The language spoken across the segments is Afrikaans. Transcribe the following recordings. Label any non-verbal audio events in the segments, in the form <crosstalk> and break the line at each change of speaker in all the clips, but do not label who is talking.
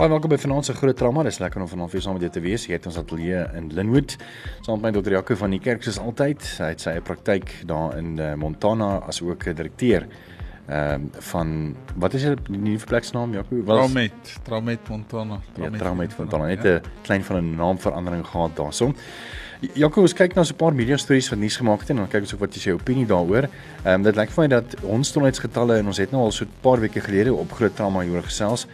Baie welkom by vanaand se groot trauma. Dis lekker om vanaand weer saam met jou te wees. Hier het ons ateljee in Linwood. Saam met my dokter Jaco van die kerk soos altyd. Hy het sy praktyk daar in uh, Montana as ook 'n direkteur ehm um, van wat is die nuwe pleksnaam Jaco?
Traumet, Traumet Montana.
Traumet, ja, Traumet Montana. Net 'n ja. klein van 'n naamverandering gehad daarso. Jaco, ons kyk na so 'n paar media stories wat nuus gemaak het en dan kyk ons ook wat jy sê opinie daaroor. Ehm um, dit lyk vir my dat ons stolheidsgetalle en ons het nou al so 'n paar weke gelede op groot trauma hieroor gesels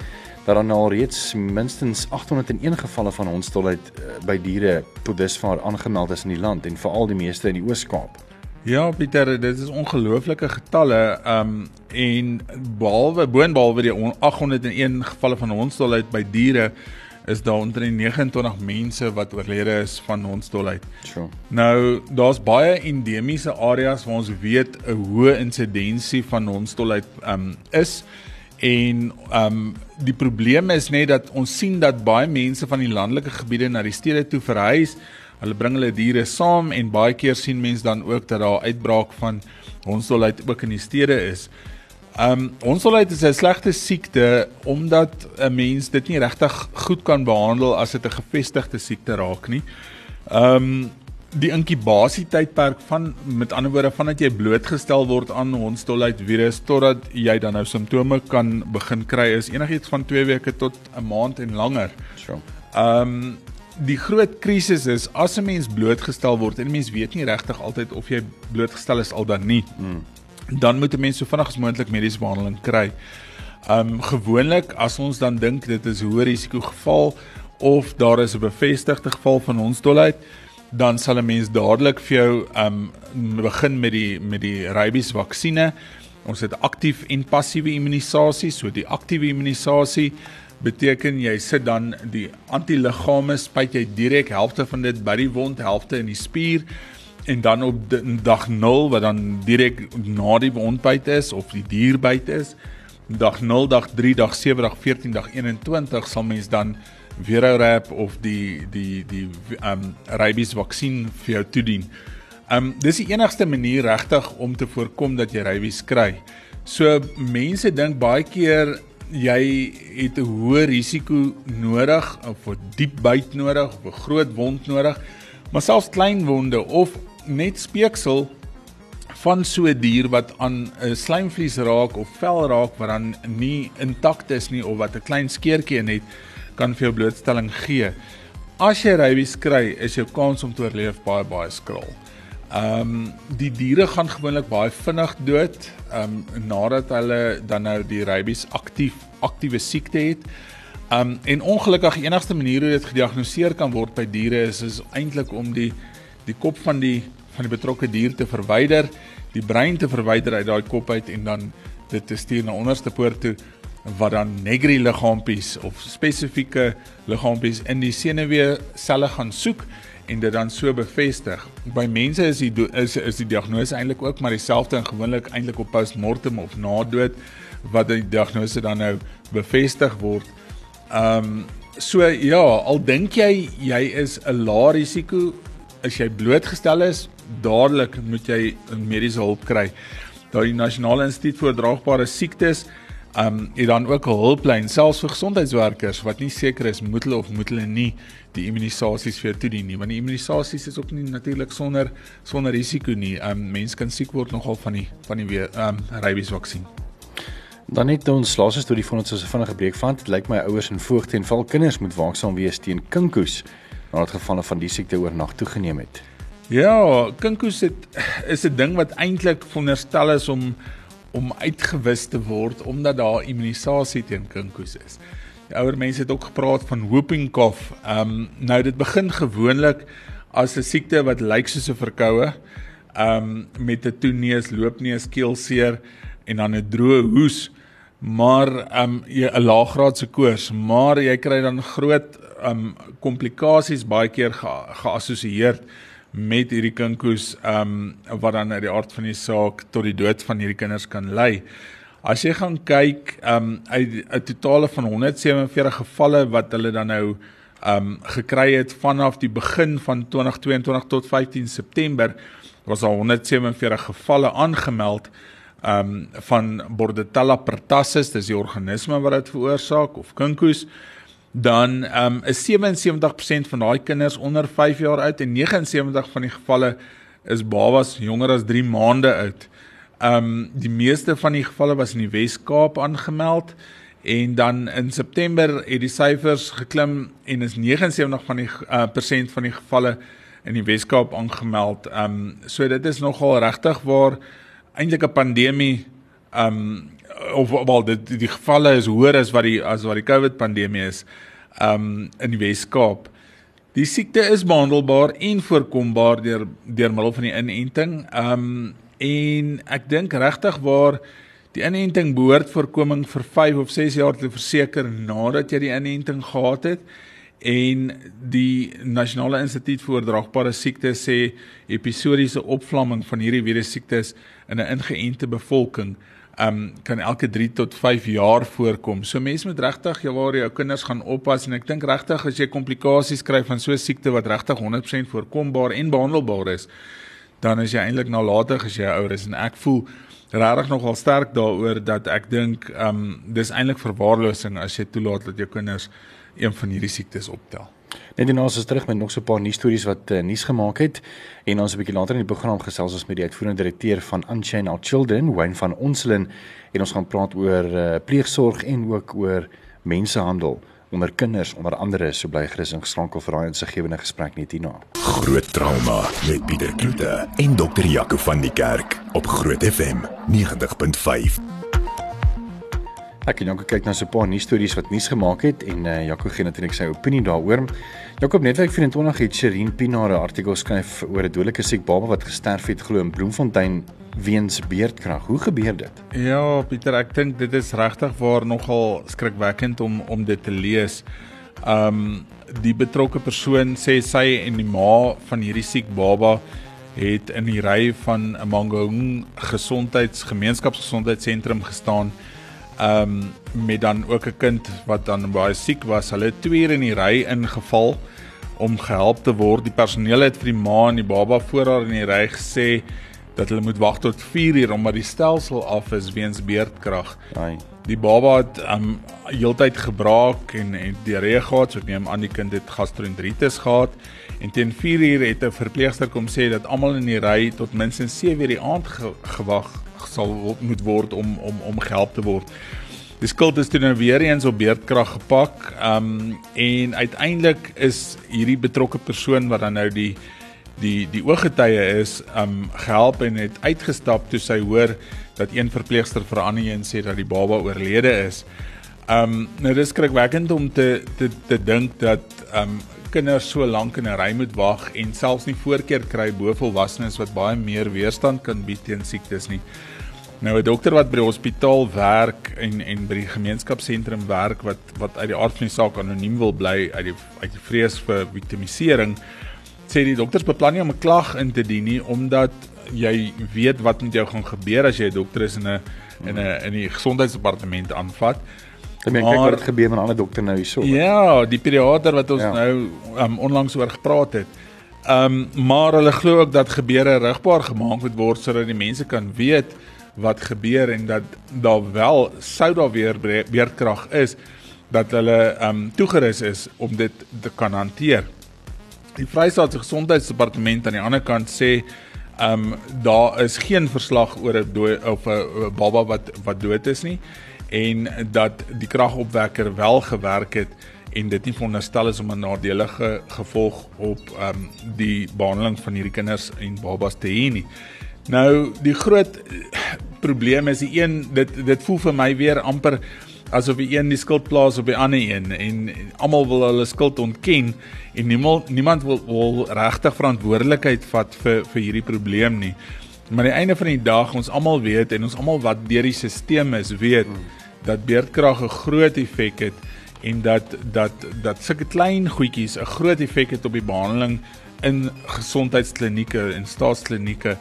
dat daar nou al reeds minstens 801 gevalle van hondstolheid uh, by diere tot dusver aangemeld is in die land en veral die meeste in die Oos-Kaap.
Ja, Pieter, dit is ongelooflike getalle. Um en behalwe boonbehalwe die 801 gevalle van hondstolheid by diere is daar onder 29 mense wat oorlede is van hondstolheid.
Sure.
Nou, daar's baie endemiese areas waar ons weet 'n hoë insidensie van hondstolheid um is. En ehm um, die probleem is net dat ons sien dat baie mense van die landelike gebiede na die stede toe verhuis. Hulle bring hulle diere saam en baie keer sien mense dan ook dat daar uitbraak van hondsdolheid ook in die stede is. Ehm um, hondsdolheid is 'n slegte siekte omdat 'n mens dit nie regtig goed kan behandel as dit 'n gevestigde siekte raak nie. Ehm um, die inkubasietydperk van met ander woorde vandat jy blootgestel word aan hondstolheid virus totdat jy dan nou simptome kan begin kry is enigiets van 2 weke tot 'n maand en langer.
So.
Ehm um, die groot krisis is as 'n mens blootgestel word en 'n mens weet nie regtig altyd of jy blootgestel is al dan nie. Mm. Dan moet 'n mens so vinnig as moontlik mediese behandeling kry. Ehm um, gewoonlik as ons dan dink dit is hoë risiko geval of daar is 'n bevestigde geval van hondstolheid dan sal 'n mens dadelik vir jou um begin met die met die rabies vaksines. Ons het aktief en passiewe immunisasie. So die aktiewe immunisasie beteken jy sit dan die antiliggame spuit jy direk helfte van dit by die wond, helfte in die spier en dan op dag 0 wat dan direk na die wondbyt is of die dierbyt is. Dag 0, dag 3, dag 7, dag 14, dag 21 sal mens dan Verorap of die die die um rabies vaksin vir jou toedien. Um dis die enigste manier regtig om te voorkom dat jy rabies kry. So mense dink baie keer jy het 'n hoë risiko nodig of 'n diep byt nodig of 'n groot wond nodig. Maar selfs klein wonde of net speeksel van so 'n dier wat aan 'n slijmvlies raak of vel raak wat dan nie intakt is nie of wat 'n klein skeurtjie het kan vir jou blootstelling gee. As jy rabies kry, is jou kans om te oorleef baie baie skraal. Ehm um, die diere gaan gewoonlik baie vinnig dood ehm um, nadat hulle dan nou die rabies aktief aktiewe siekte het. Ehm um, en ongelukkig die enigste manier hoe dit gediagnoseer kan word by diere is is eintlik om die die kop van die van die betrokke dier te verwyder, die brein te verwyder uit daai kop uit en dan dit te stuur na onderste poort toe wat dan negri liggaampies of spesifieke liggaampies in die senuwee selle gaan soek en dit dan so bevestig. By mense is die is is die diagnose eintlik ook maar dieselfde en gewoonlik eintlik op postmortem of na dood wat die diagnose dan nou bevestig word. Ehm um, so ja, al dink jy jy is 'n lae risiko as jy blootgestel is, dadelik moet jy mediese hulp kry. Daai Nasionale Instituut vir Draagbare Siektes Um en dan ook 'n hulplyn selfs vir gesondheidswerkers wat nie seker is moet hulle of moet hulle nie die immunisasies vir toedien nie want die immunisasies is ook nie natuurlik sonder sonder risiko nie. Um mense kan siek word nogal van die van die weer um rabies vaksin.
Dan net ons laaste storie van ons so vinnige breek van dit lyk my ouers en voogte en val kinders moet waaksaam wees teen kinkoes nadat gevalle van die siekte oornag toegeneem het.
Ja, kinkoes het is 'n ding wat eintlik veronderstel is om om uitgewis te word omdat daar immunisasie teen kinkoes is. Die ouer mense het ook gepraat van whooping cough. Ehm um, nou dit begin gewoonlik as 'n siekte wat lyk soos 'n verkoue. Ehm um, met 'n toeneus, loopneus, keelseer en dan 'n droë hoes. Maar ehm um, 'n laaggraadse koors, maar jy kry dan groot ehm um, komplikasies baie keer geassosieer met hierdie kinkoes ehm um, wat dan uit die aard van die saak tot die dood van hierdie kinders kan lei. As jy gaan kyk ehm um, uit 'n totale van 147 gevalle wat hulle dan nou ehm um, gekry het vanaf die begin van 2022 tot 15 September was daar 147 gevalle aangemeld ehm um, van Bordetella pertussis, dis die organisme wat dit veroorsaak of kinkoes dan um, is 77% van daai kinders onder 5 jaar oud en 79 van die gevalle is babas jonger as 3 maande oud. Um, die meeste van die gevalle was in die Wes-Kaap aangemeld en dan in September het die syfers geklim en is 79 van die uh, persent van die gevalle in die Wes-Kaap aangemeld. Um, so dit is nogal regtig waar eintlik 'n pandemie um, of wel dit die, die gevalle is hoër as wat die as wat die COVID pandemie is um in die Wes-Kaap. Die siekte is behandelbaar en voorkombaar deur deur middel van die inenting. Um en ek dink regtig waar die inenting behoort voorkoming vir 5 of 6 jaar te verseker nadat jy die inenting gehad het en die Nasionale Instituut vir Oordraagbare Siektes sê episodiese opvlamming van hierdie virus siektes in 'n ingeënte bevolking um kan elke 3 tot 5 jaar voorkom. So mense moet regtig jou waar jou kinders gaan oppas en ek dink regtig as jy komplikasies kry van so 'n siekte wat regtig 100% voorkombaar en behandelbaar is, dan is jy eintlik nalatig as jy ouer is en ek voel regtig nogal sterk daaroor dat ek dink um dis eintlik verwaarlosing as jy toelaat dat jou kinders een van hierdie siektes optel.
Net ons is terug met nog so 'n paar nuus stories wat uh, nuus gemaak het en ons 'n bietjie later in die program gesels ons met die uitvoerende direkteur van Unchained Our Children, Wayne van Onslin en ons gaan praat oor uh, pleegsorg en ook oor mensehandel onder kinders onder andere so bly gerus ingeskakel vir daai insiggewende gesprek net hierna.
Groot trauma met Pieter Kloete en dokter Jaco van die Kerk op Groot FM 90.5.
Ek en Jaco kyk na so 'n paar nuus stories wat nuus gemaak het en uh, Jaco gee natuurlik sy opinie daaroor. Jaco netwerk 24 het Sherin Pinaar 'n artikel skryf oor 'n dodelike siek baba wat gesterf het glo in Bloemfontein weens beerdkrag. Hoe gebeur dit?
Ja, Pieter, ek dink dit is regtig waar nogal skrikwekkend om om dit te lees. Um die betrokke persoon sê sy en die ma van hierdie siek baba het in die ry van 'n Mangaung gesondheidsgemeenskapsgesondheidssentrum gestaan ehm um, met dan ook 'n kind wat dan baie siek was. Hulle het twee in die ry ingeval om gehelp te word. Die personeel het vir die ma en die baba voor haar in die ry gesê dat hulle moet wag tot 4 uur omdat die stelsel af is weens beerdkrag.
Ai.
Die baba het um heeltyd gebraak en en diarree gehad, so ek neem aan die kind het gastroenteritis gehad. En teen 4 uur het 'n verpleegster kom sê dat almal in die ry tot minstens 7 uur die aand ge gewag sal moet word om om om gehelp te word. Die skuld is toe nou weer eens op beerdkrag gepak. Um en uiteindelik is hierdie betrokke persoon wat dan nou die die die ooggetuie is um gehelp en het uitgestap toe sy hoor dat een verpleegster vir Annie en sê dat die baba oorlede is. Um nou dis skrikwekkend om te te te dink dat um kinders so lank in 'n ry moet wag en selfs nie voorkeur kry bo volwassenes wat baie meer weerstand kan bied teen siektes nie. Nou 'n dokter wat by die hospitaal werk en en by die gemeenskapsentrum werk wat wat uit die aard van die saak anoniem wil bly uit die uit die vrees vir victimisering sê die dokters beplan nie om 'n klag in te dien nie omdat jy weet wat met jou gaan gebeur as jy 'n dokter is in 'n in 'n in die gesondheidsdepartement aanvat.
Ek meen kyk wat het gebeur met 'n ander dokter nou hierso.
Ja, die pediater wat ons ja. nou um, onlangs oor gepraat het. Ehm um, maar hulle glo ook dat gebeure rigbaar gemaak moet word sodat die mense kan weet wat gebeur en dat daar wel sou daar weer beerdkrag is dat hulle ehm um, toegerus is om dit te kan hanteer. Die Vrystaatse Gesondheidsdepartement aan die ander kant sê ehm um, daar is geen verslag oor 'n of 'n baba wat wat dood is nie en dat die kragopwekker wel gewerk het en dit nie veronderstel is om 'n nadelige gevolg op ehm um, die behandeling van hierdie kinders en babas te hê nie. Nou die groot probleem is die een dit dit voel vir my weer amper asof die een die skuld plaas op die ander een en almal wil hulle skuld ontken en niemand niemand wil, wil regtig verantwoordelikheid vat vir vir hierdie probleem nie. Maar aan die einde van die dag ons almal weet en ons almal wat deur die stelsel is weet hmm. dat beerdkrag 'n groot effek het en dat dat dat sulke klein goedjies 'n groot effek het op die behandeling in gesondheidsklinieke en staatsklinieke.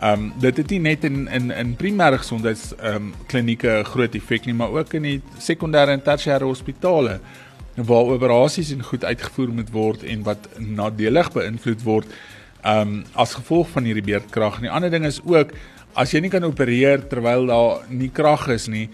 Ehm um, dit het nie net in in in primêre gesondheids ehm um, klinieke groot effek nie, maar ook in die sekondêre en tersiêre hospitale waar operasies en goed uitgevoer moet word en wat nadelig beïnvloed word um, as gevolg van hierdie beerdkrag. En die ander ding is ook as jy nie kan opereer terwyl daar nie krag is nie,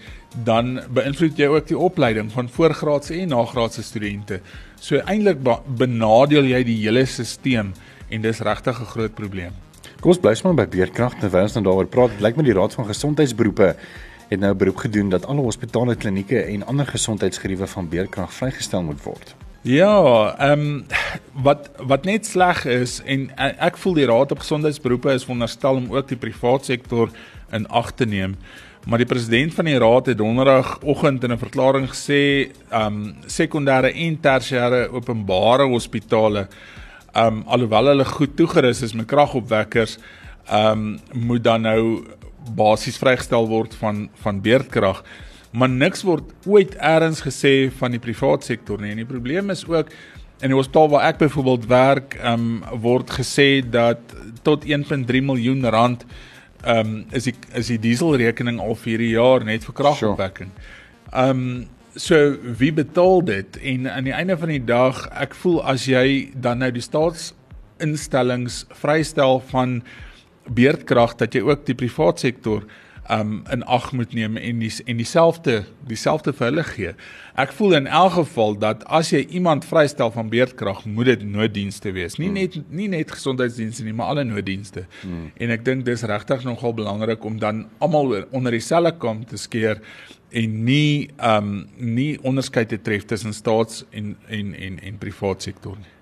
dan beïnvloed jy ook die opleiding van voorgraadse en nagraadse studente. So eintlik benadeel jy die hele stelsel en dis regtig 'n groot probleem.
Kom ons bly sommer by beerkrag terwyl ons nou daaroor praat. Dit lyk my die Raad van Gesondheidsberoepe het nou 'n beroep gedoen dat alle hospitale, klinieke en ander gesondheidsgeriewe van beerkrag vrygestel moet word.
Ja, ehm um, wat wat net sleg is en ek voel die Raad op Gesondheidsberoepe is veronderstel om ook die private sektor in ag te neem. Maar die president van die raad het donderdagoggend in 'n verklaring gesê, ehm um, sekondêre en tersiêre openbare hospitale um alhoewel hulle goed toegerus is met kragopwekkers, um moet dan nou basies vrygestel word van van beerdkrag. Maar niks word ooit eers gesê van die private sektor nie. En die probleem is ook in die hospitaal waar ek byvoorbeeld werk, um word gesê dat tot 1.3 miljoen rand um is die is die dieselrekening al vir hierdie jaar net vir kragopwekking. Um So wie betaal dit en aan die einde van die dag ek voel as jy dan nou die staatsinstellings vrystel van beerdkrag dat jy ook die private sektor um in ag moet neem en die, en dieselfde dieselfde vir hulle gee. Ek voel in elk geval dat as jy iemand vrystel van beerdkrag, moet dit nooddienste wees. Nie hmm. net nie net gesondheidsdienste nie, maar alle nooddienste. Hmm. En ek dink dis regtig nogal belangrik om dan almal onder dieselfde kam te skeer en nie um, nie onderskeid te tref tussen staats en en en en privaat sektor nie.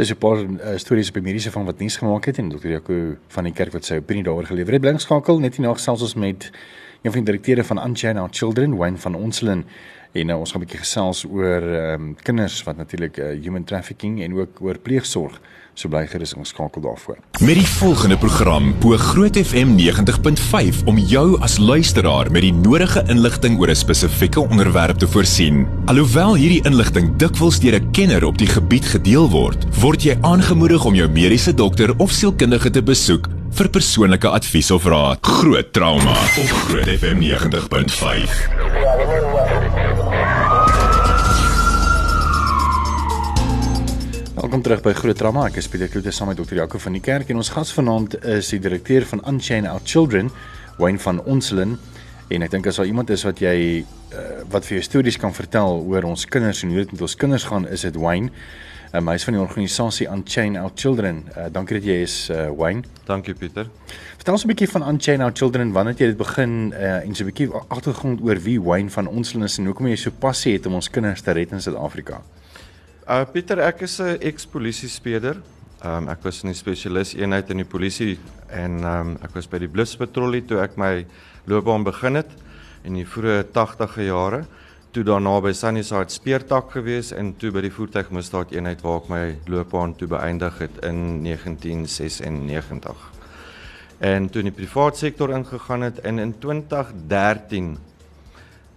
Dis 'n paar uh, stories op die mediese van wat nuus gemaak het en dokter Jaco van die kerk wat sy opinie daaroor gelewer het. Blink skakel net hier na gesels ons met een van die direkteure van Our Children, Wayne van Onselen. En nou ons gaan 'n bietjie gesels oor ehm um, kinders wat natuurlik uh, human trafficking en ook oor pleegsorg So bly gerus ingeskakel daarvoor.
Met die volgende program bo Groot FM 90.5 om jou as luisteraar met die nodige inligting oor 'n spesifieke onderwerp te voorsien. Alhoewel hierdie inligting dikwels deur 'n kenner op die gebied gedeel word, word jy aangemoedig om jou mediese dokter of sielkundige te besoek vir persoonlike advies of raad. Groot trauma op Groot FM 90.5.
Welkom terug by Groot Drama. Ek is Pieter Kloete saam met Dr. Jaco van die kerk en ons gas vanaand is die direkteur van Unchain Our Children, Wayne van Onselen. En ek dink as daar iemand is wat jy uh, wat vir jou stories kan vertel oor ons kinders en hoe dit met ons kinders gaan, is dit Wayne. Um, hy is van die organisasie Unchain Our Children. Uh, dankie dat jy is uh, Wayne.
Dankie Pieter.
Vertel ons 'n bietjie van Unchain Our Children. Wanneer het jy dit begin uh, en so 'n bietjie agtergrond oor wie Wayne van Onselen is en hoekom jy so passie het om ons kinders te red in Suid-Afrika?
Uh Pieter, ek is 'n eks-polisiespeler. Um ek was in die spesialis eenheid in die polisie en um ek was by die bluspatrollie toe ek my loopbaan begin het in die vroeë 80e jare. Toe daarna by Sunnyside speertak gewees en toe by die voertuigmisdaad eenheid waar ek my loopbaan toe beëindig het in 1996. En toe in die private sektor ingegaan het en in 2013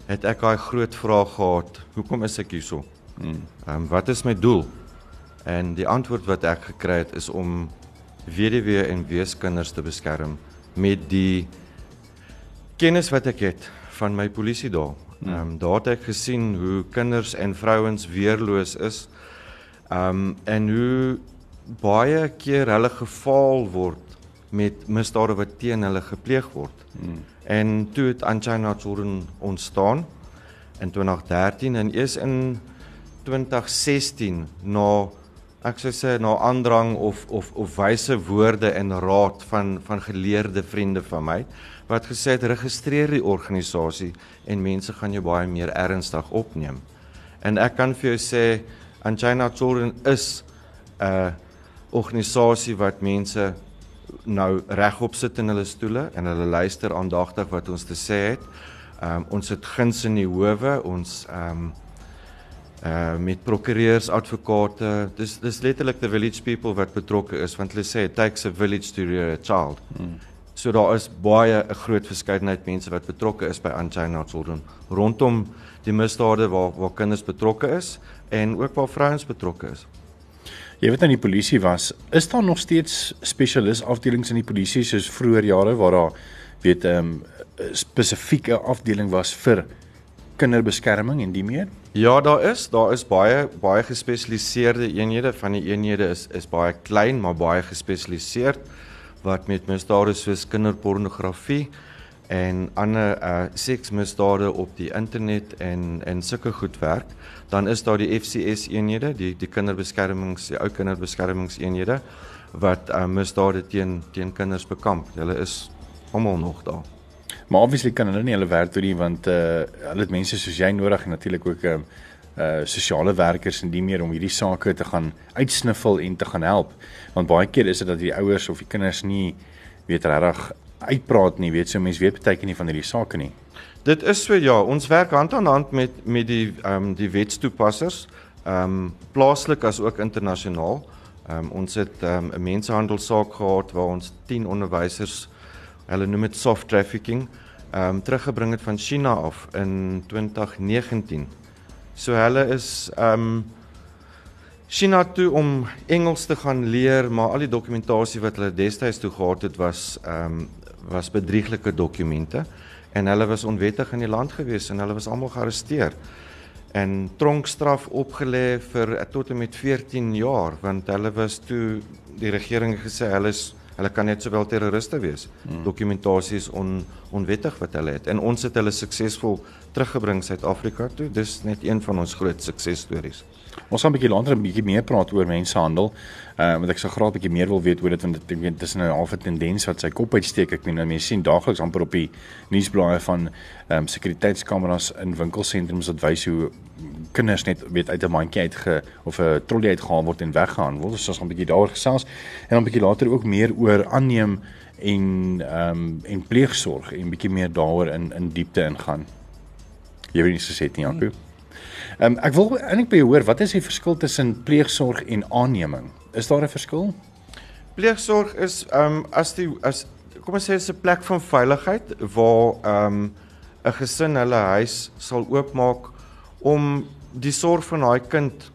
het ek daai groot vraag gehad, hoekom is ek hierso? Ehm um, wat is my doel? En die antwoord wat ek gekry het is om weduwee en weeskinders te beskerm met die kennis wat ek het van my polisie daar. Hmm. Ehm um, daar het ek gesien hoe kinders en vrouens weerloos is. Ehm um, en hoe baie keer hulle gefaal word met misdade wat teen hulle gepleeg word. Hmm. En toe het Anchina Children ontstaan in 2013 en is in 2016 na ek sou sê na aandrang of of of wyse woorde en raad van van geleerde vriende van my wat gesê het registreer die organisasie en mense gaan jou baie meer ernstig opneem. En ek kan vir jou sê Anjana Children is 'n organisasie wat mense nou regop sit in hulle stoele en hulle luister aandagtig wat ons te sê het. Um, ons het guns in die howe, ons ehm um, uh met prokureurs, advokate. Dis dis letterlik the village people wat betrokke is want hulle sê it takes a village to rear a child. Hmm. So daar is baie 'n groot verskeidenheid mense wat betrokke is by Unchained Children rondom die misdade waar waar kinders betrokke is en ook waar vrouens betrokke is.
Jy weet aan die polisie was, is daar nog steeds spesialis afdelings in die polisie soos vroeër jare waar daar weet 'n um, spesifieke afdeling was vir kinderbeskerming en die meer?
Ja, daar is, daar is baie baie gespesialiseerde eenhede van die eenhede is is baie klein, maar baie gespesialiseerd wat met misdade soos kinderpornografie en ander uh seksmisdade op die internet en en sulke goed werk, dan is daar die FCS eenhede, die die kinderbeskermings, die ou kinderbeskermingseenhede wat uh misdade teen teen kinders bekamp. Hulle is almal nog daar.
Maar obviously kan hulle nie hulle werk doen nie want uh hulle het mense soos jy nodig en natuurlik ook 'n uh, uh sosiale werkers en die meer om hierdie sake te gaan uitsniffel en te gaan help. Want baie keer is dit dat die ouers of die kinders nie weet regtig uitpraat nie, weet so mense weet baie keer nie van hierdie sake nie.
Dit is so ja, ons werk hand aan hand met met die ehm um, die wetstoepassers, ehm um, plaaslik as ook internasionaal. Ehm um, ons het ehm, 'n um, mensenhandelssaak gehad waar ons 10 onderwysers hulle noem dit soft trafficking ehm um, teruggebring het van China af in 2019. So hulle is ehm um, China toe om Engels te gaan leer, maar al die dokumentasie wat hulle destyds toe gehad het was ehm um, was bedrieglike dokumente en hulle was onwettig in die land gewees en hulle was almal gearresteer en tronkstraf opgelê vir tot en met 14 jaar want hulle was toe die regering gesê hulle is hulle kan net sowel terroriste wees. Hmm. Dokumentasie is on, onwettig wat hulle het en ons het hulle suksesvol teruggebring Suid-Afrika toe. Dis net een van ons groot suksesstories.
Ons gaan 'n bietjie later 'n bietjie meer praat oor mensenhandel. Uh want ek sou graag 'n bietjie meer wil weet oor dit want ek weet dis 'n halfe tendens wat sy kop uitsteek. Ek meen mense sien daagliks amper op die nuusblaaie van ehm um, sekuriteitskameras in winkelsentrums wat wys hoe kinders net weet uit 'n mandjie uitge of 'n trolly uitgehaal word en. So ons gaan 'n bietjie daaroor gesels en dan 'n bietjie later ook meer oor aanneem en ehm um, en pleegsorg en bietjie meer daaroor in in diepte ingaan. Jy weet nie so sê nie, Jaco. Hmm. Ehm um, ek wil eintlik by jou hoor, wat is die verskil tussen pleegsorg en aanneming? Is daar 'n verskil?
Pleegsorg is ehm um, as die as kom ons sê dit is 'n plek van veiligheid waar ehm um, 'n gesin hulle huis sal oopmaak om die sorg van daai kind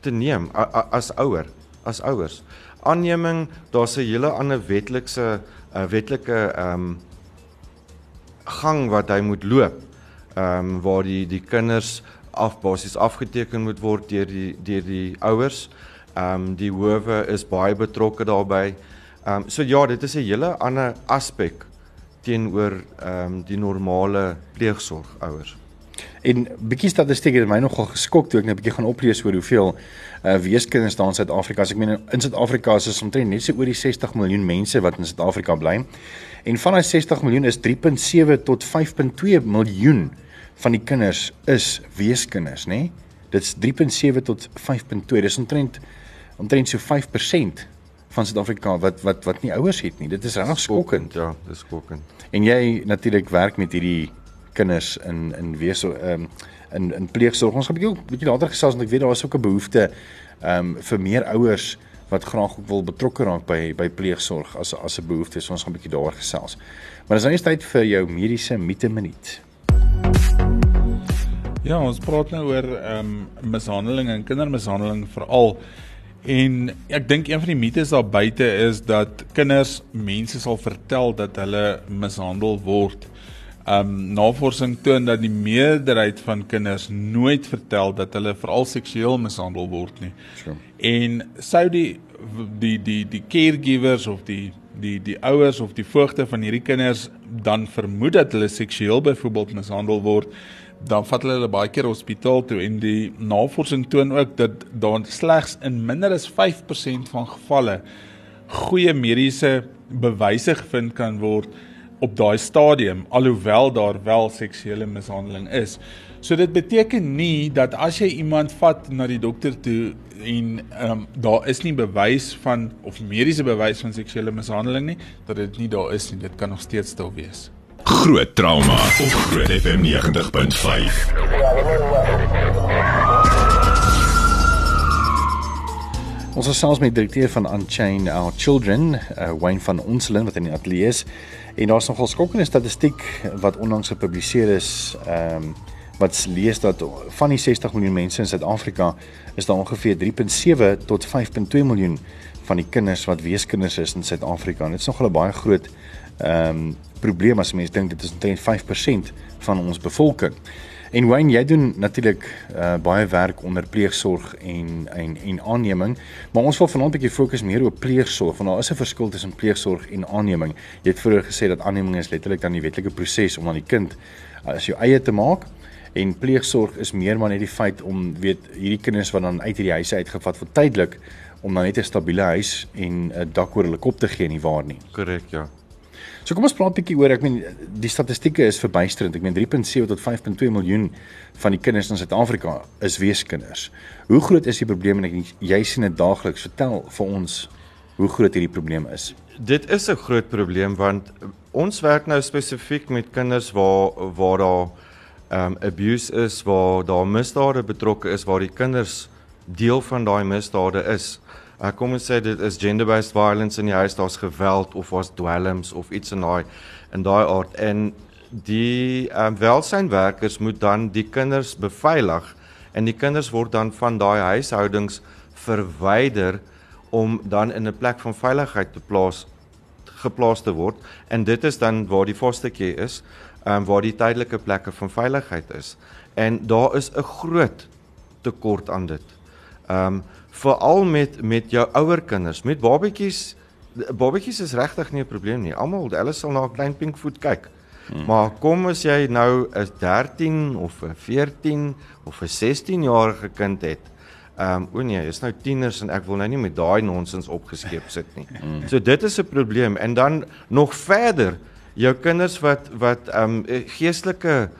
te neem a, a, as ouer, as ouers. Aanneming, daar's 'n hele ander wetlikse 'n wetlike ehm um, gang wat hy moet loop. Ehm um, waar die die kinders af basies afgeteken moet word deur die deur die ouers. Ehm um, die howe is baie betrokke daarbey. Ehm um, so ja, dit is 'n hele ander aspek teenoor ehm um, die normale pleegsorg ouers.
En bietjie statistiek het my nogal geskok toe ek net bietjie gaan oplees oor hoeveel uh, weeskinders daar in Suid-Afrika is. Ek meen in Suid-Afrika is ons omtrent net so oor die 60 miljoen mense wat in Suid-Afrika bly. En van daai 60 miljoen is 3.7 tot 5.2 miljoen van die kinders is weeskinders, nê? Nee? Dit's 3.7 tot 5.2. Dis omtrent omtrent so 5% van Suid-Afrika wat wat wat nie ouers het nie. Dit is regtig skokkend.
Ja, dis skokkend.
En jy natuurlik werk met hierdie kinders in in wees ehm um, in in pleegsorg. Ons gaan 'n bietjie bietjie later gesels want ek weet daar is ook 'n behoefte ehm um, vir meer ouers wat graag ook wil betrokke raak by by pleegsorg as as 'n behoefte. So ons gaan 'n bietjie daaroor gesels. Maar dis nou eens tyd vir jou mediese mite minuut.
Ja, ons praat nou oor ehm um, mishandeling en kindermishandeling veral. En ek dink een van die mites daar buite is dat kinders mense sal vertel dat hulle mishandel word. Ehm um, navorsing toon dat die meerderheid van kinders nooit vertel dat hulle veral seksueel mishandel word nie. Sure. En sou die die die die caregivers of die die die ouers of die voogte van hierdie kinders dan vermoed dat hulle seksueel byvoorbeeld mishandel word, dan vat hulle hulle baie keer hospitaal toe en die navorsing toon ook dat daar slegs in minder as 5% van gevalle goeie mediese bewyse gevind kan word op daai stadium alhoewel daar wel seksuele mishandeling is. So dit beteken nie dat as jy iemand vat na die dokter toe en ehm um, daar is nie bewys van of mediese bewys van seksuele mishandeling nie, dat dit nie daar is nie. Dit kan nog steeds daar wees.
Groot trauma op Groot FM 90.5.
Ons is selfs met direkteur van Unchain Our Children, uh, Wayne van Onselen wat in die ateljee is en daar's nogal skokkende statistiek wat onlangs gepubliseer is ehm um, wat lees dat van die 60 miljoen mense in Suid-Afrika is daar ongeveer 3.7 tot 5.2 miljoen van die kinders wat weeskinders is in Suid-Afrika. Dit is nogal 'n baie groot ehm um, probleem as mense dink dit is omtrent 5% van ons bevolking. En Wayne, jy doen natuurlik uh, baie werk onder pleegsorg en en en aanneming, maar ons wil vanaand 'n bietjie fokus meer op pleegsorg want daar is 'n verskil tussen pleegsorg en aanneming. Jy het vroeër gesê dat aanneming is letterlik dan die wetlike proses om aan die kind uh, as jou eie te maak en pleegsorg is meer maar net die feit om weet hierdie kinders wat dan uit hierdie huise uitgevat vir tydelik om dan net 'n stabiele huis en 'n dak oor hulle kop te gee nie waar nie.
Korrek, ja.
So kom ons praat 'n bietjie oor, ek meen die statistieke is verbuisterend. Ek meen 3.7 tot 5.2 miljoen van die kinders in Suid-Afrika is weeskinders. Hoe groot is die probleem en ek jy sien dit daagliks. Vertel vir ons hoe groot hierdie probleem is.
Dit is 'n groot probleem want ons werk nou spesifiek met kinders waar waar daar um abuse is, waar daar misdade betrokke is, waar die kinders deel van daai misdade is. Ek kom en sê dit is gender-based violence in die huis, daar's geweld of was dwelms of iets in daai in daai aard. En die um, welsynwerkers moet dan die kinders beveilig en die kinders word dan van daai huishoudings verwyder om dan in 'n plek van veiligheid te plaas geplaas te word. En dit is dan waar die foster care is, um, waar die tydelike plekke van veiligheid is. En daar is 'n groot tekort aan dit. Ehm um, veral met met jou ouer kinders, met babatjies. Babatjies is regtig nie 'n probleem nie. Almal, hulle sal na 'n klein pinkvoet kyk. Hmm. Maar kom as jy nou 'n 13 of 'n 14 of 'n 16 jarige kind het. Ehm um, o nee, is nou tieners en ek wil nou nie met daai nonsens opgeskeep sit nie. Hmm. So dit is 'n probleem en dan nog verder jou kinders wat wat ehm um, geestelike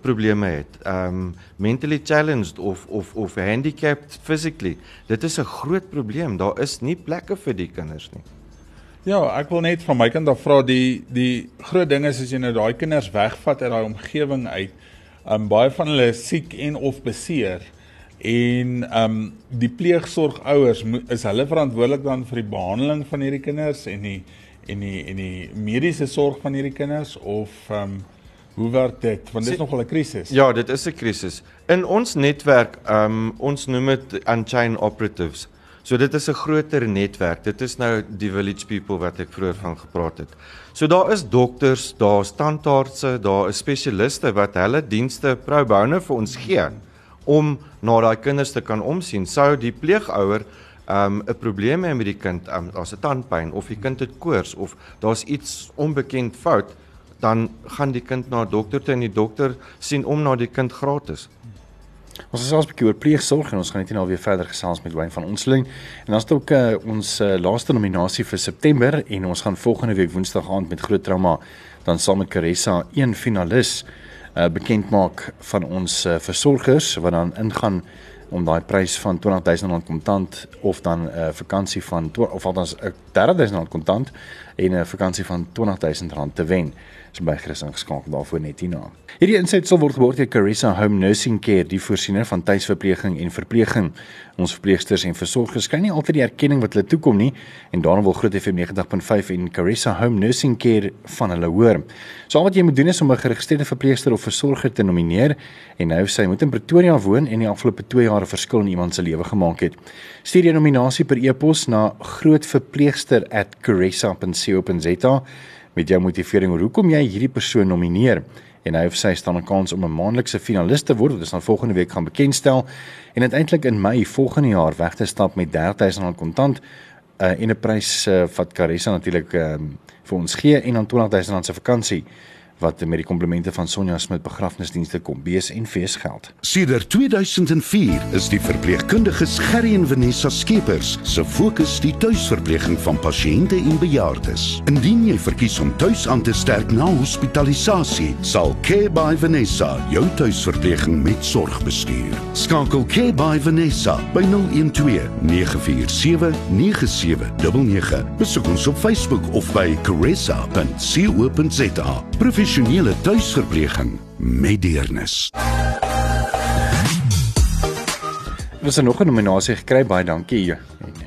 probleme het. Um mentally challenged of of of handicapped physically. Dit is 'n groot probleem. Daar is nie plekke vir die kinders nie.
Ja, ek wil net van my kant af vra die die groot ding is as jy nou daai kinders wegvat uit daai omgewing uit, um baie van hulle is siek en of beseer en um die pleegsorgouers is hulle verantwoordelik dan vir die behandeling van hierdie kinders en die en die en die mediese sorg van hierdie kinders of um Hoe werk dit? Want dit is nogal 'n krisis.
Ja, dit is 'n krisis. In ons netwerk, ehm um, ons noem dit unchained operatives. So dit is 'n groter netwerk. Dit is nou die village people wat ek vroeër van gepraat het. So daar is dokters, daar is tandartse, daar is spesialiste wat hulle dienste pro bono vir ons gee om na daai kinders te kan omsien. Sou die pleegouer um 'n probleem hê met die kind, um, daar's 'n tandpyn of die kind het koors of daar's iets onbekend fout, dan gaan die kind na 'n dokter toe en die dokter sien om na die kind gratis.
Ons is alsbekie oor pleegsorg en ons gaan net nou weer verder gesels met Wayne van Onsling. En dan is ook uh, ons uh, laaste nominasie vir September en ons gaan volgende week Woensdag aand met groot trauma dan saam met Caressa een finalis uh, bekend maak van ons uh, versorgers wat dan ingaan om daai prys van R20000 kontant of dan 'n uh, vakansie van of althans 'n R30000 kontant en 'n vakansie van R20000 te wen so by Chris ingeskakel daarvoor net hierna. Hierdie insig sal word geword deur Carissa Home Nursing Care, die voorsiener van tuisverpleging en verpleging. Ons verpleegsters en versorgers kry nie altyd die erkenning wat hulle toekom nie en daarom wil Groot FM 90.5 en Carissa Home Nursing Care van hulle hoor. So al wat jy moet doen is om 'n geregistreerde verpleegster of versorger te nomineer en nou sê hy moet in Pretoria woon en die afgelope 2 jaar 'n verskil in iemand se lewe gemaak het. Stuur jou nominasie per e-pos na grootverpleegster@carissa.co.za met jou motivering oor hoekom jy hierdie persoon nomineer. En hy of sy staan 'n kans om 'n maandelikse finalis te word wat ons dan volgende week gaan bekendstel. En uiteindelik in Mei volgende jaar weg te stap met R30000 kontant uh, en 'n prys uh, wat Carissa natuurlik uh, vir ons gee en dan R20000 se vakansie wat met die komplemente van Sonja Smit begrafnisdienste kom bees en fees geld.
Sedert 2004 is die verpleegkundiges Gerry en Vanessa Skeepers se fokus die tuisverpleging van pasiënte en bejaardes. Indien jy verkies om tuis aan te sterk na hospitalisasie, sal Care by Vanessa jou tuisverpleging met sorg bestuur. Skakel Care by Vanessa by 012 947 9799. Besoek ons op Facebook of by caressa.co.za. Professionele professionele tuisverpleging met deernis.
Ons het nog 'n nominasie gekry, baie dankie.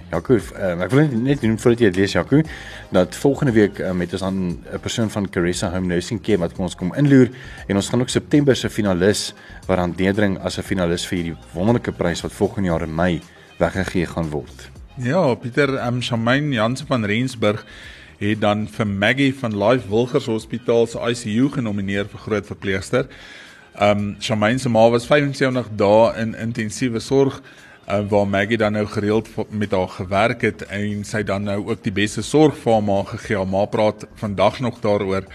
Jaco, uh, ek wil net net noem voordat jy dit lees Jaco, dat volgende week uh, met ons dan 'n persoon van Caressa Home Nursing Care wat ons kom inloer en ons gaan ook September se finalis wat aan Nedering as 'n finalis vir hierdie wonderlike prys wat volgende jaar in Mei weggegee gaan word.
Ja, Pieter um, Shamaine Jansen van Rensburg het dan vir Maggie van Life Wilgers Hospitaal se ICU genomineer vir groot verpleegster. Um Shamaine se ma was 75 dae in intensiewe sorg uh, waar Maggie dan nou gereeld met haar gewerk het en sy dan nou ook die beste sorg vir haar ma gegee. Haar ma praat vandag nog daaroor.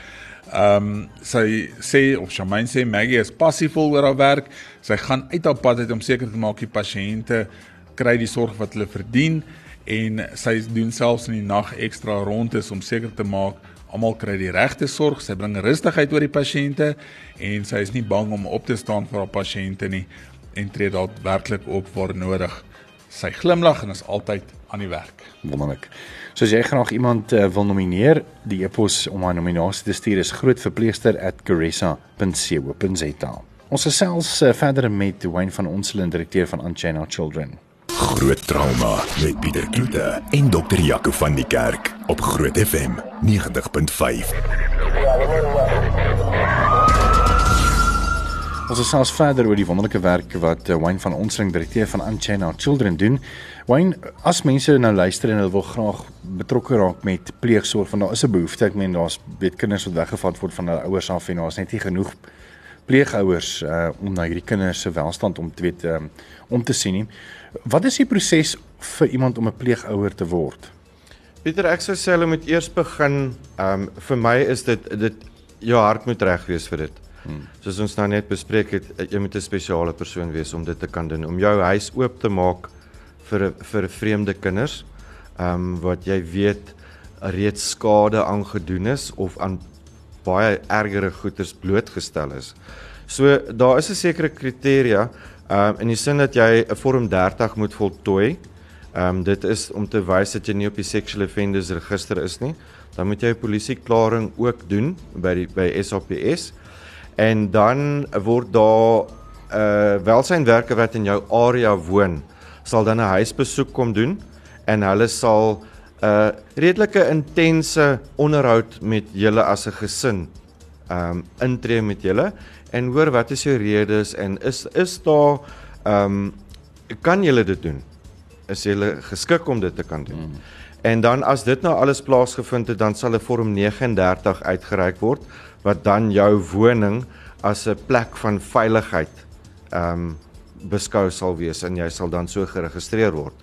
Ehm um, sy sê of Shamaine sê Maggie is passievol oor haar werk. Sy gaan uit haar pad uit om seker te maak die pasiënte kry die sorg wat hulle verdien en sy doen selfs in die nag ekstra rondes om seker te maak almal kry die regte sorg. Sy bring rustigheid oor die pasiënte en sy is nie bang om op te staan vir haar pasiënte nie en tree dalk werklik op waar nodig. Sy glimlag en is altyd aan die werk.
Wonderlik. So as jy graag iemand uh, wil nomineer, die e-pos om 'n nominasie te stuur is grootverpleegster@garissa.co.za. Ons gesels uh, verder met Wayne van Onselen, direkteur van Unchained Children.
Groot trauma met Pieter Kloete en dokter Jaco van die Kerk op Groot FM 90.5.
Ons is selfs verder oor die wonderlike werk wat uh, Wayne van Onsring direkteur van Unchained Children doen. Wayne, as mense nou luister en hulle wil graag betrokke raak met pleegsorg, want daar is 'n behoefte. Ek meen daar's weet kinders wat weggevat word van hulle ouers af en daar's net nie genoeg pleegouers uh, om na hierdie kinders se welstand om te weet um, om te sien nie. Wat is die proses vir iemand om 'n pleegouer te word?
Pieter, ek sou sê hulle moet eers begin. Ehm um, vir my is dit dit jou hart moet reg wees vir dit. Hmm. Soos ons nou net bespreek het, jy moet 'n spesiale persoon wees om dit te kan doen, om jou huis oop te maak vir vir vreemde kinders. Ehm um, wat jy weet reeds skade aangedoen is of aan baie ergere goeters blootgestel is. So daar is 'n sekere kriteria um, in die sin dat jy 'n vorm 30 moet voltooi. Ehm um, dit is om te wys dat jy nie op die sexual offenders register is nie. Dan moet jy 'n polisieklaring ook doen by die by SAPS en dan word daar 'n uh, welsynwerker wat in jou area woon sal dan 'n huisbesoek kom doen en hulle sal 'n uh, redelike intense onderhoud met julle as 'n gesin um intree met julle en hoor wat is jou redes en is is daar um kan julle dit doen is julle geskik om dit te kan doen mm. en dan as dit nou alles plaasgevind het dan sal 'n vorm 39 uitgereik word wat dan jou woning as 'n plek van veiligheid um, beskou sal wees en jy sal dan so geregistreer word.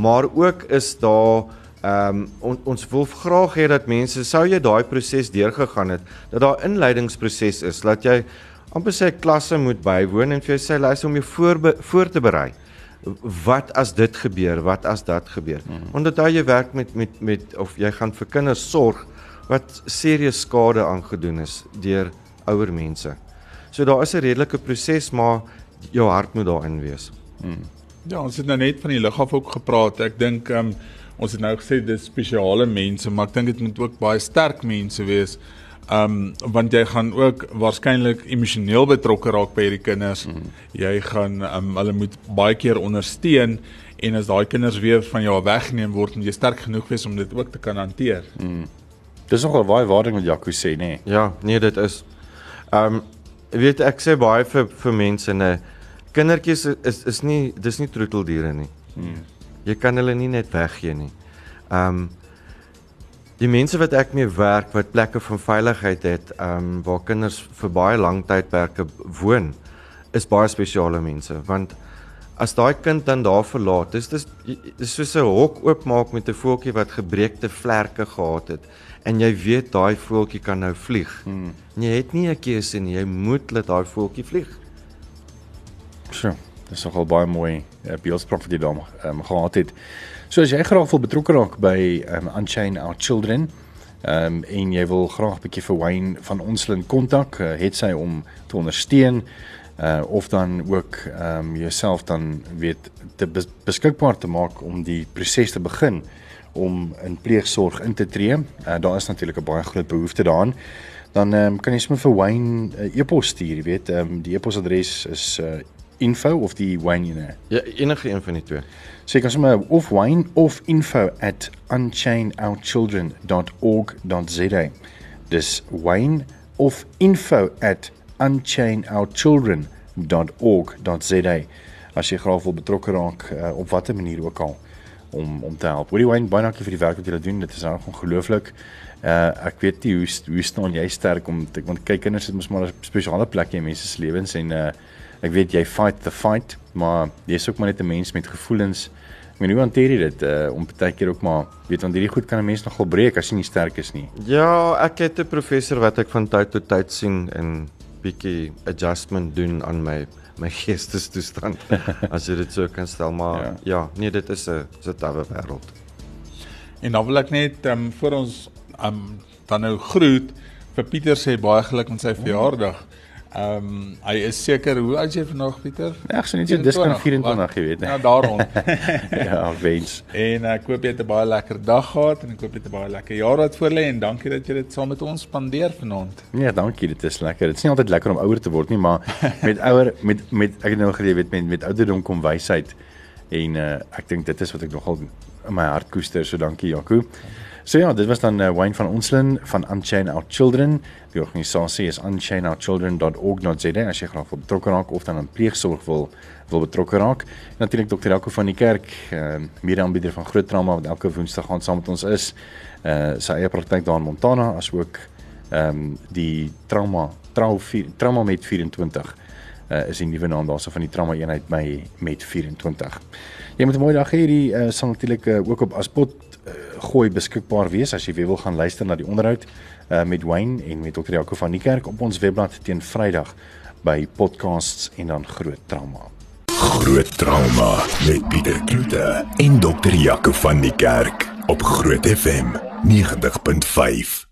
Maar ook is daar ehm um, on, ons wil graag hê dat mense sou jy daai proses deurgegaan het, dat daar inleidingsproses is, dat jy amper sê klasse moet bywoon en vir jou sê luister om jou voor voor te berei. Wat as dit gebeur? Wat as dat gebeur? Mm -hmm. Omdat jy werk met met met of jy gaan vir kinders sorg wat serieus skade aangedoen is deur ouer mense. So daar is 'n redelike proses, maar jou hart moet daarin wees. Hmm.
Ja, ons het nou net van die liggaf ook gepraat. Ek dink um, ons het nou gesê dis spesiale mense, maar ek dink dit moet ook baie sterk mense wees. Um want jy gaan ook waarskynlik emosioneel betrokke raak by hierdie kinders. Hmm. Jy gaan um hulle moet baie keer ondersteun en as daai kinders weer van jou weggeneem word, moet jy sterk genoeg wees om dit ook te kan hanteer. Hmm.
Dis nogal baie waardering wat Jaco sê, nê?
Nee. Ja, nee, dit is. Um weet ek sê baie vir vir mense nê, kindertjies is is nie dis nie troeteldiere nie. Hmm. Jy kan hulle nie net weggee nie. Um die mense wat ek mee werk wat plekke van veiligheid het, um waar kinders vir baie lang tydperke woon, is baie spesiale mense want as daai kind dan daar verlaat, dis dis dis soos 'n hok oopmaak met 'n voeltjie wat gebreekte vlerke gehad het en jy weet daai voeltjie kan nou vlieg. Hmm. Jy het nie 'n keuse nie, jy moet laat daai voeltjie vlieg.
So, dis nogal baie mooi uh, beeldspraak wat jy daar um, gehad het. So as jy graag wil betrokke raak by um, Unchain Our Children, ehm um, en jy wil graag 'n bietjie vir Wayne van Onslin kontak, uh, het sy om te ondersteun uh of dan ook ehm um, jouself dan weet te bes beskikbaar te maak om die proses te begin om in pleegsorg in te tree. Uh, daar is natuurlik 'n baie groot behoefte daaraan. Dan ehm um, kan jy sommer vir Wayne 'n uh, e-pos stuur, jy weet, ehm um, die e-posadres is info of die wine ene?
Ja, enige een van die twee.
So jy kan sommer of wine of info at unchainourchildren.org.za. Dis wine of info at unchainourchildren.org.za as jy graag wil betrokke raak uh, op watter manier ook al om om te help. Hoorie wine baie dankie vir die werk wat julle doen. Dit is reg ongelooflik. Uh ek weet nie hoe hoe staan jy sterk om te, want kyk kinders het mos maar 'n spesiale plek in mense se lewens en uh ek weet jy fight the fight, maar jy's ook maar net 'n mens met gevoelens. Ek meen hoe hanteer jy dit uh om baie keer ook maar weet want hierdie goed kan 'n mens nogal breek as jy nie sterk is nie.
Ja, ek het 'n professor wat ek van tyd tot tyd sien en bietjie adjustment doen aan my my <laughs> geestestoestand <laughs> as jy dit so kan stel maar ja, ja nee dit is 'n dis 'n tawwe wêreld.
En dan wil ek net ehm um, vir ons ehm um, dan nou groet vir Pieter sê baie geluk met sy verjaardag. Ehm um, hy is seker hoe oud is jy vandag Pieter?
Ag, so net jy dis kan 24 jy weet
nie. Ja, daarom.
ja, wens.
En ek hoop jy het 'n baie lekker dag gehad en ek hoop jy het 'n baie lekker jaar wat voor lê en dankie dat jy dit saam met ons spandeer vanaand.
Nee, dankie, dit is lekker. Dit is nie altyd lekker om ouer te word nie, maar met ouer met met ek het nou gereed weet met met ouderdom kom wysheid en uh, ek dink dit is wat ek nogal in my hart koester. So dankie Jaco. So ja, dit was dan uh, Wayne van Onslin van Unchain Our Children. Die organisasie is unchainourchildren.org.za as jy graag wil betrokke raak of dan aan pleegsorg wil wil betrokke raak. Natuurlik Dr. Jaco van die kerk, uh, mede-aanbieder van Groot Trauma wat elke Woensdag gaan saam met ons is. Uh sy eie praktyk daar in Montana asook ehm um, die trauma trau trauma met 24 uh, is die nuwe naam daarso van die trauma eenheid by met 24. Jy moet 'n mooi dag hê hierdie uh, sal natuurlik uh, ook op Aspot gooi beskikbaar wees as jy weer wil gaan luister na die onderhoud uh, met Wayne en met Dr. Jaco van die kerk op ons webblad teen Vrydag by podcasts en dan groot trauma.
Groot trauma met Pieter Kloete en Dr. Jaco van die kerk op Groot FM 90.5.